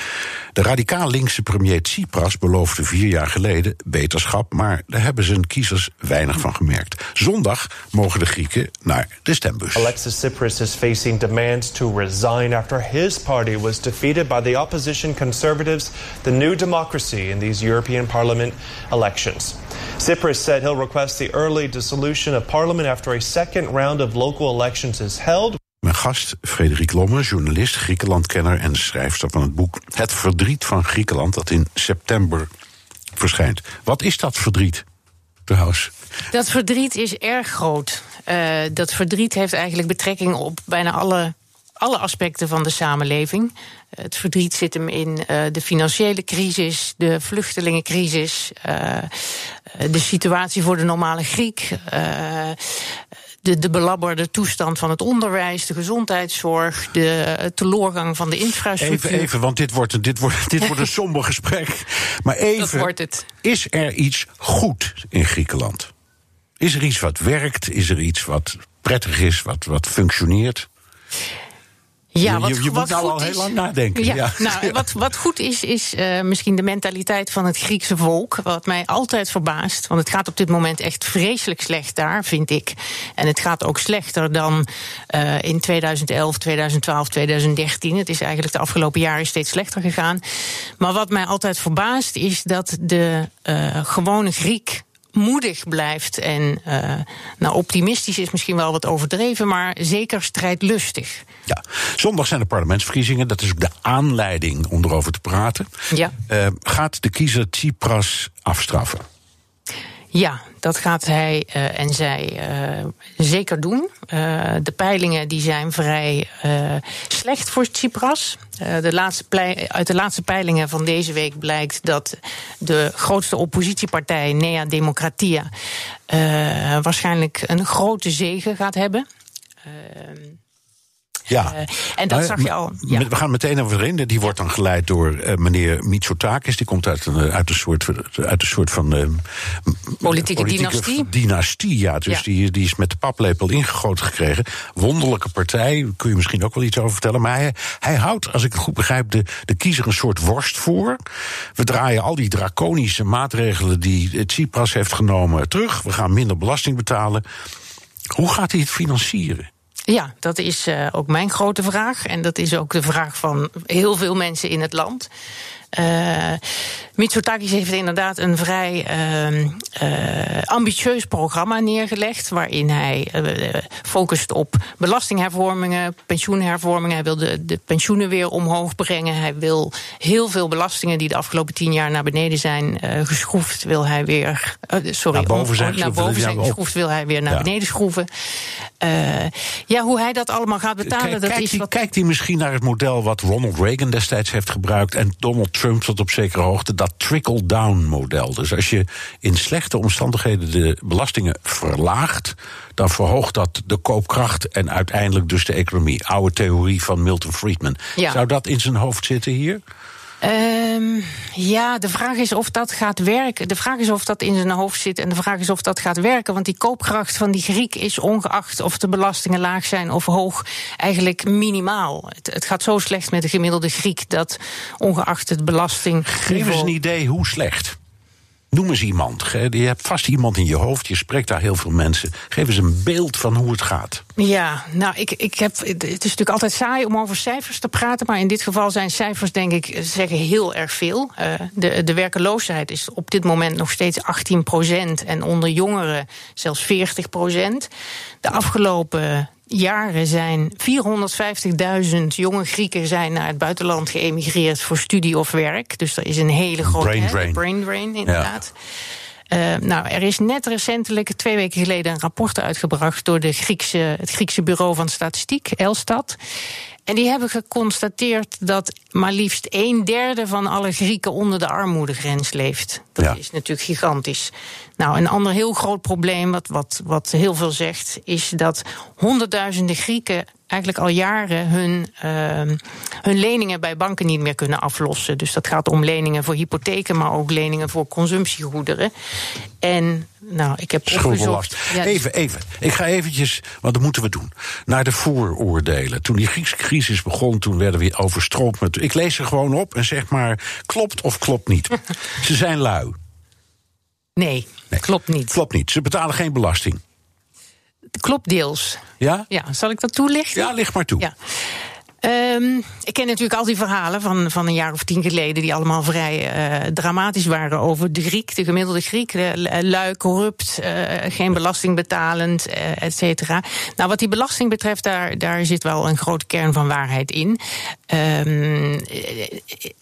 De radicaal linkse premier Tsipras beloofde vier jaar geleden beterschap, maar daar hebben zijn kiezers weinig van gemerkt. Zondag mogen de Grieken naar de stembus. Alexis Tsipras is facing demands to resign after his party was defeated by the opposition conservatives, the New Democracy, in these European Parliament elections. Tsipras said he'll request the early dissolution of parliament after a second round of local elections is held. Mijn gast, Frederik Lomme, journalist, Griekenlandkenner en schrijfster van het boek Het Verdriet van Griekenland, dat in september verschijnt. Wat is dat verdriet, trouwens? Dat verdriet is erg groot. Uh, dat verdriet heeft eigenlijk betrekking op bijna alle, alle aspecten van de samenleving. Het verdriet zit hem in uh, de financiële crisis, de vluchtelingencrisis, uh, de situatie voor de normale Griek. De, de belabberde toestand van het onderwijs, de gezondheidszorg, de teleurgang van de infrastructuur. Even, even want dit wordt, dit wordt, dit wordt een somber gesprek. Maar even, Dat wordt het. is er iets goed in Griekenland? Is er iets wat werkt? Is er iets wat prettig is, wat, wat functioneert? Ja, wat, je, je wat moet nou goed al heel is- lang nadenken. Ja, Ja. Nou, wat, wat goed is, is eh, misschien de mentaliteit van het Griekse volk. Wat mij altijd verbaast. Want het gaat op dit moment echt vreselijk slecht daar, vind ik. En het gaat ook slechter dan eh, in 2011, 2012, 2013. Het is eigenlijk de afgelopen jaren steeds slechter gegaan. Maar wat mij altijd verbaast is dat de eh, gewone Griek moedig blijft en eh, nou, optimistisch is misschien wel wat overdreven, maar zeker strijdlustig. Ja, zondag zijn de parlementsverkiezingen. Dat is ook de aanleiding om erover te praten. Ja. Eh, gaat de kiezer Tsipras afstraffen? Ja, dat gaat hij eh, en zij eh, zeker doen. Eh, de peilingen die zijn vrij slecht voor Tsipras. De laatste uit de laatste peilingen van deze week blijkt dat de grootste oppositiepartij, Nea Democratia, waarschijnlijk een grote zege gaat hebben. Ja. Eh, en dat Maar, zag je al. Ja. We gaan meteen over erin. Die wordt dan geleid door eh, meneer Mitsotakis. Die komt uit een, eh, uit een, soort, uit een soort van. eh, m- Politieke dynastie. dynastie, ja. Dus Ja. Die, die is met de paplepel ingegoten gekregen. Wonderlijke partij, kun je misschien ook wel iets over vertellen. Maar hij, hij houdt, als ik het goed begrijp, de, de kiezer een soort worst voor. We draaien al die draconische maatregelen die Tsipras heeft genomen terug. We gaan minder belasting betalen. Hoe gaat hij het financieren? Ja, dat is eh, ook mijn grote vraag. En dat is ook de vraag van heel veel mensen in het land. Eh Mitsotakis heeft inderdaad een vrij ehm, eh, ambitieus programma neergelegd. waarin hij eh, focust op belastinghervormingen, pensioenhervormingen. Hij wil de, de pensioenen weer omhoog brengen. Hij wil heel veel belastingen die de afgelopen tien jaar naar beneden zijn geschroefd. wil hij weer. sorry, Naar boven om- zijn naar geschroefd, boven zijn geschroefd, wil hij weer naar Ja. beneden schroeven. Ja, hoe hij dat allemaal gaat betalen, Kijk- dat kijkt, is wat. kijkt hij misschien naar het model wat Ronald Reagan destijds heeft gebruikt en Donald Trump tot op zekere hoogte, dat trickle-down model. Dus als je in slechte omstandigheden de belastingen verlaagt, dan verhoogt dat de koopkracht en uiteindelijk dus de economie. Oude theorie van Milton Friedman. Ja. Zou dat in zijn hoofd zitten hier? Ehm, ja, de vraag is of dat gaat werken. De vraag is of dat in zijn hoofd zit en de vraag is of dat gaat werken. Want die koopkracht van die Griek is ongeacht of de belastingen laag zijn of hoog, eigenlijk minimaal. Het, het gaat zo slecht met de gemiddelde Griek dat ongeacht het belasting. Geef eens een idee hoe slecht. Noem eens iemand. Je hebt vast iemand in je hoofd, je spreekt daar heel veel mensen. Geef eens een beeld van hoe het gaat. Ja, nou, ik, ik heb, het is natuurlijk altijd saai om over cijfers te praten. Maar in dit geval zijn cijfers, denk ik, zeggen heel erg veel. Eh, de, de werkeloosheid is op dit moment nog steeds 18 procent. En onder jongeren zelfs 40 procent. De afgelopen jaren zijn 450.000 jonge Grieken zijn naar het buitenland geëmigreerd voor studie of werk. Dus er is een hele grote brain hè, drain. brain drain, inderdaad. Eh, nou, er is net recentelijk, twee weken geleden, een rapport uitgebracht door de Griekse, het Griekse Bureau van Statistiek, Elstat. En die hebben geconstateerd dat maar liefst een derde van alle Grieken onder de armoedegrens leeft. Dat Ja. is natuurlijk gigantisch. Nou, een ander heel groot probleem, wat, wat, wat heel veel zegt, is dat honderdduizenden Grieken eigenlijk al jaren hun, uh, hun leningen bij banken niet meer kunnen aflossen. Dus dat gaat om leningen voor hypotheken, maar ook leningen voor consumptiegoederen. En nou, ik heb opgezocht. Ja, even, even. Ik ga eventjes, want dat moeten we doen. Naar de vooroordelen. Toen die Griekse crisis begon, toen werden we overstroomd met. Ik lees ze gewoon op en zeg maar: klopt of klopt niet. ze zijn lui. Nee, nee, klopt niet. Klopt niet. Ze betalen geen belasting. Klopt deels. Ja? Ja, zal ik dat toelichten? Ja, licht maar toe. Ja. Um, ik ken natuurlijk al die verhalen van, van een jaar of tien geleden, die allemaal vrij uh, dramatisch waren over de Griek, de gemiddelde Griek. De, lui, corrupt, uh, geen belasting betalend, uh, et cetera. Nou, wat die belasting betreft, daar, daar zit wel een grote kern van waarheid in. Um,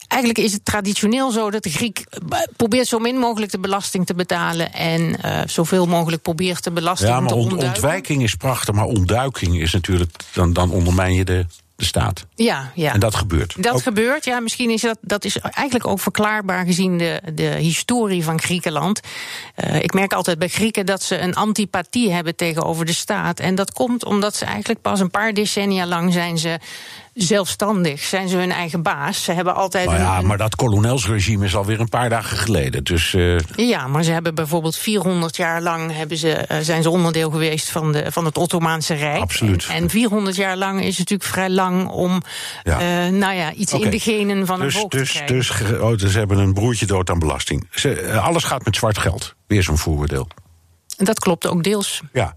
eigenlijk is het traditioneel zo dat de Griek probeert zo min mogelijk de belasting te betalen en zoveel mogelijk probeert de belasting ja, maar te ontwijking is prachtig, maar ontduiking is natuurlijk, dan, dan ondermijn je de de staat. Ja, ja. En dat gebeurt. Dat ook... gebeurt, ja. Misschien is dat, dat is eigenlijk ook verklaarbaar gezien de, de historie van Griekenland. Uh, ik merk altijd bij Grieken dat ze een antipathie hebben tegenover de staat. En dat komt omdat ze eigenlijk pas een paar decennia lang zijn ze zelfstandig, zijn ze hun eigen baas. Ze hebben altijd. Maar ja, een... maar dat kolonelsregime is alweer een paar dagen geleden. Dus, uh... Ja, maar ze hebben bijvoorbeeld 400 jaar lang hebben ze, uh, zijn ze onderdeel geweest van, de, van het Ottomaanse Rijk. Absoluut. En, en 400 jaar lang is het natuurlijk vrij lang om ja. Uh, nou ja, iets okay. in de genen van dus, een volk dus, te krijgen. Dus, oh, dus ze hebben een broertje dood aan belasting. Ze, alles gaat met zwart geld. Weer zo'n vooroordeel. Dat klopt ook deels. Ja,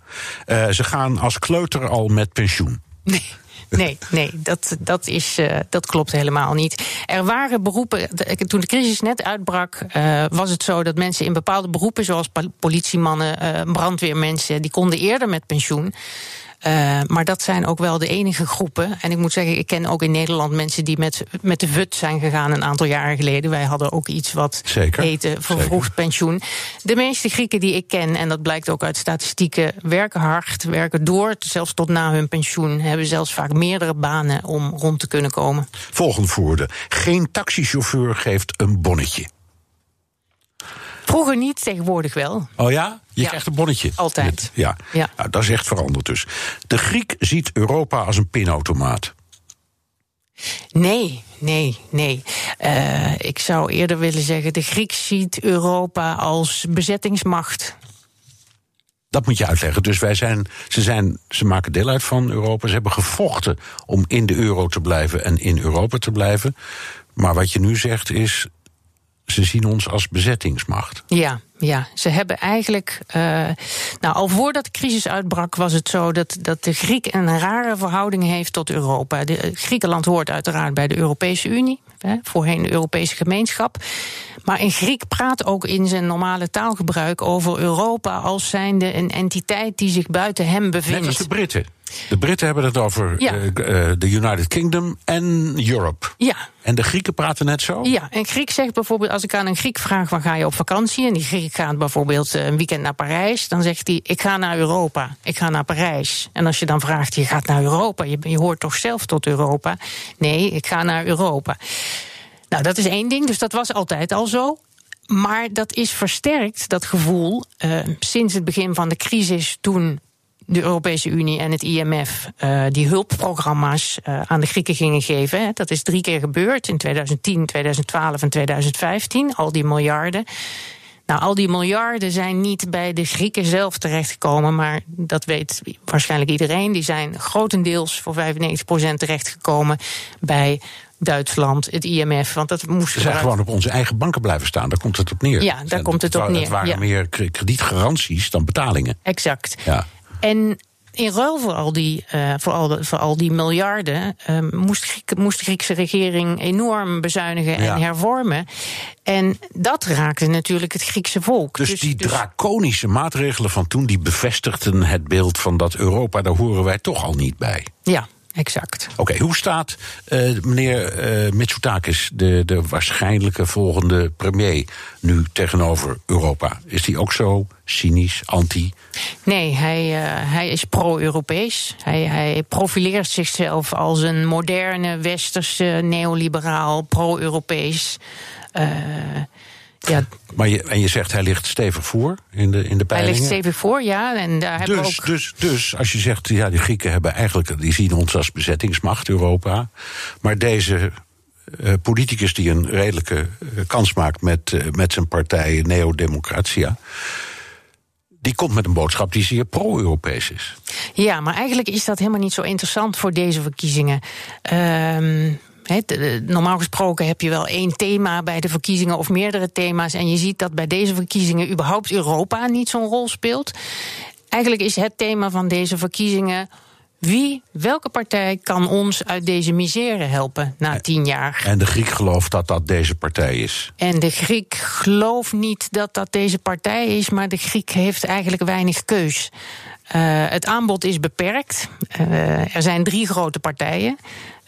ze gaan als kleuter al met pensioen. Nee. Nee, nee dat, dat, is, uh, dat klopt helemaal niet. Er waren beroepen. Toen de crisis net uitbrak, uh, was het zo dat mensen in bepaalde beroepen, zoals politiemannen, uh, brandweermensen, die konden eerder met pensioen. Uh, maar dat zijn ook wel de enige groepen. En ik moet zeggen, ik ken ook in Nederland mensen die met, met de VUT zijn gegaan een aantal jaren geleden. Wij hadden ook iets wat Zeker. heette vervroegd pensioen. De meeste Grieken die ik ken, en dat blijkt ook uit statistieken, werken hard, werken door, zelfs tot na hun pensioen. Hebben zelfs vaak meerdere banen om rond te kunnen komen. Volgende voerde. Geen taxichauffeur geeft een bonnetje. Vroeger niet, tegenwoordig wel. Oh ja? Je Ja. krijgt een bonnetje. Altijd. Met- ja. Ja. Nou, dat is echt veranderd dus. De Griek ziet Europa als een pinautomaat. Nee, nee, nee. Eh, ik zou eerder willen zeggen, de Griek ziet Europa als bezettingsmacht. Dat moet je uitleggen. Dus wij zijn, ze, zijn, ze maken deel uit van Europa. Ze hebben gevochten om in de euro te blijven en in Europa te blijven. Maar wat je nu zegt is, ze zien ons als bezettingsmacht. Ja, ja. Ze hebben eigenlijk. eh, nou, al voordat de crisis uitbrak, was het zo dat, dat de Griek een rare verhouding heeft tot Europa. De, eh, Griekenland hoort uiteraard bij de Europese Unie, hè, voorheen de Europese gemeenschap. Maar een Griek praat ook in zijn normale taalgebruik over Europa als zijnde een entiteit die zich buiten hem Net bevindt. als de Britten. De Britten hebben het over Ja. eh, eh, de United Kingdom en Europe. Ja, En de Grieken praten net zo? Ja, een Griek zegt bijvoorbeeld, als ik aan een Griek vraag waar ga je op vakantie, en die Griek gaat bijvoorbeeld eh, een weekend naar Parijs, dan zegt hij, ik ga naar Europa, ik ga naar Parijs. En als je dan vraagt, je gaat naar Europa, je, je hoort toch zelf tot Europa? Nee, ik ga naar Europa. Nou, dat is één ding, dus dat was altijd al zo. Maar dat is versterkt, dat gevoel, sinds het begin van de crisis, toen de Europese Unie en het IMF eh, die hulpprogramma's eh, aan de Grieken gingen geven. Hè. Dat is drie keer gebeurd in 2010, 2012 en 2015. Al die miljarden. Nou, al die miljarden zijn niet bij de Grieken zelf terechtgekomen, maar dat weet waarschijnlijk iedereen. Die zijn grotendeels voor 95% terechtgekomen bij Duitsland, het IMF. Want dat moest Ze zijn eruit- gewoon op onze eigen banken blijven staan. Daar komt het op neer. Ja, daar En komt het op neer, Het waren ja. meer kre- kredietgaranties dan betalingen. Exact. Ja. En in ruil voor al die, eh, voor al de, voor al die miljarden eh, moest, Griek- moest de Griekse regering enorm bezuinigen Ja. en hervormen. En dat raakte natuurlijk het Griekse volk. Dus, die draconische maatregelen van toen, die bevestigden het beeld van dat Europa, daar horen wij toch al niet bij. Ja, exact. Oké, hoe staat eh, meneer eh Mitsotakis, de, de waarschijnlijke volgende premier, nu tegenover Europa? Is die ook zo cynisch, anti? Nee, hij, eh, hij is pro-Europees. Hij, hij profileert zichzelf als een moderne, westerse, neoliberaal, pro-Europees. Ja, Maar je, en je zegt hij ligt stevig voor in de, in de hij peilingen. ligt stevig voor, ja. En daar hebben Dus, ook. dus, dus als je zegt, ja, die Grieken hebben eigenlijk, die zien ons als bezettingsmacht, Europa. Maar deze eh, politicus die een redelijke eh, kans maakt met, eh, met zijn partij Neo-Democratia. Die komt met een boodschap die zeer pro-Europees is. Ja, maar eigenlijk is dat helemaal niet zo interessant voor deze verkiezingen. Ehm, he, eh, normaal gesproken heb je wel één thema bij de verkiezingen of meerdere thema's. En je ziet dat bij deze verkiezingen überhaupt Europa niet zo'n rol speelt. Eigenlijk is het thema van deze verkiezingen. Wie, welke partij kan ons uit deze misère helpen na tien jaar? En de Griek gelooft dat dat deze partij is. En de Griek gelooft niet dat dat deze partij is, maar de Griek heeft eigenlijk weinig keus. Eh, het aanbod is beperkt. Eh, er zijn drie grote partijen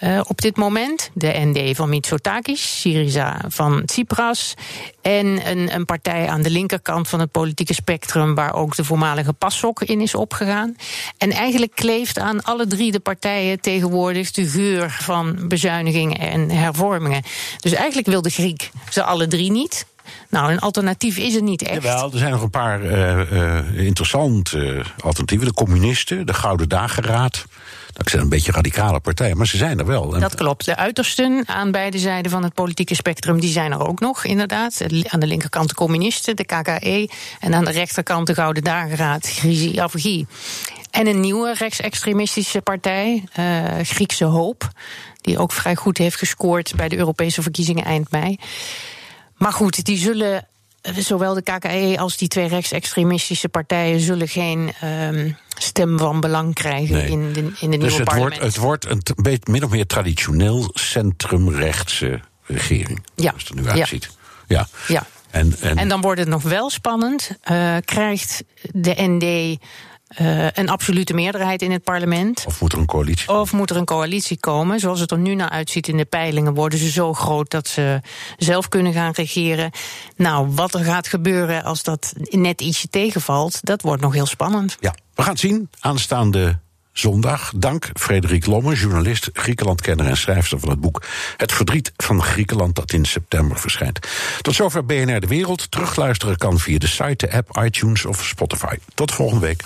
eh, op dit moment: de ND van Mitsotakis, Syriza van Tsipras en een, een partij aan de linkerkant van het politieke spectrum, waar ook de voormalige PASOK in is opgegaan. En eigenlijk kleeft aan alle drie de partijen tegenwoordig de geur van bezuinigingen en hervormingen. Dus eigenlijk wil de Griek ze alle drie niet. Nou, een alternatief is er niet echt. Jawel, er zijn nog een paar eh, eh, interessante alternatieven. De communisten, de Gouden Dageraad. Dat zijn een beetje radicale partijen, maar ze zijn er wel. Dat klopt. De uitersten aan beide zijden van het politieke spectrum, die zijn er ook nog, inderdaad. Aan de linkerkant de communisten, de KKE. En aan de rechterkant de Gouden Dageraad, Grisi Avgi. En een nieuwe rechtsextremistische partij, eh, Griekse Hoop. Die ook vrij goed heeft gescoord bij de Europese verkiezingen eind mei. Maar goed, die zullen. Zowel de KKE als die twee rechtsextremistische partijen zullen geen ehm, stem van belang krijgen Nee. in, de, in de dus nieuwe het parlement. wordt, het wordt een beetje min of meer traditioneel centrumrechtse regering. Ja. Zoals het er nu uitziet. Ja. Ja. En, en, En dan wordt het nog wel spannend. Eh, krijgt de ND eh, een absolute meerderheid in het parlement? Of moet er een coalitie? Of moet er een coalitie komen? Zoals het er nu naar uitziet in de peilingen, worden ze zo groot dat ze zelf kunnen gaan regeren. Nou, wat er gaat gebeuren als dat net ietsje tegenvalt, dat wordt nog heel spannend. Ja, we gaan het zien aanstaande zondag. Dank Frederik Lomme, journalist, Griekenlandkenner en schrijfster van het boek Het verdriet van Griekenland dat in september verschijnt. Tot zover BNR De Wereld. Terugluisteren kan via de site, de app, iTunes of Spotify. Tot volgende week.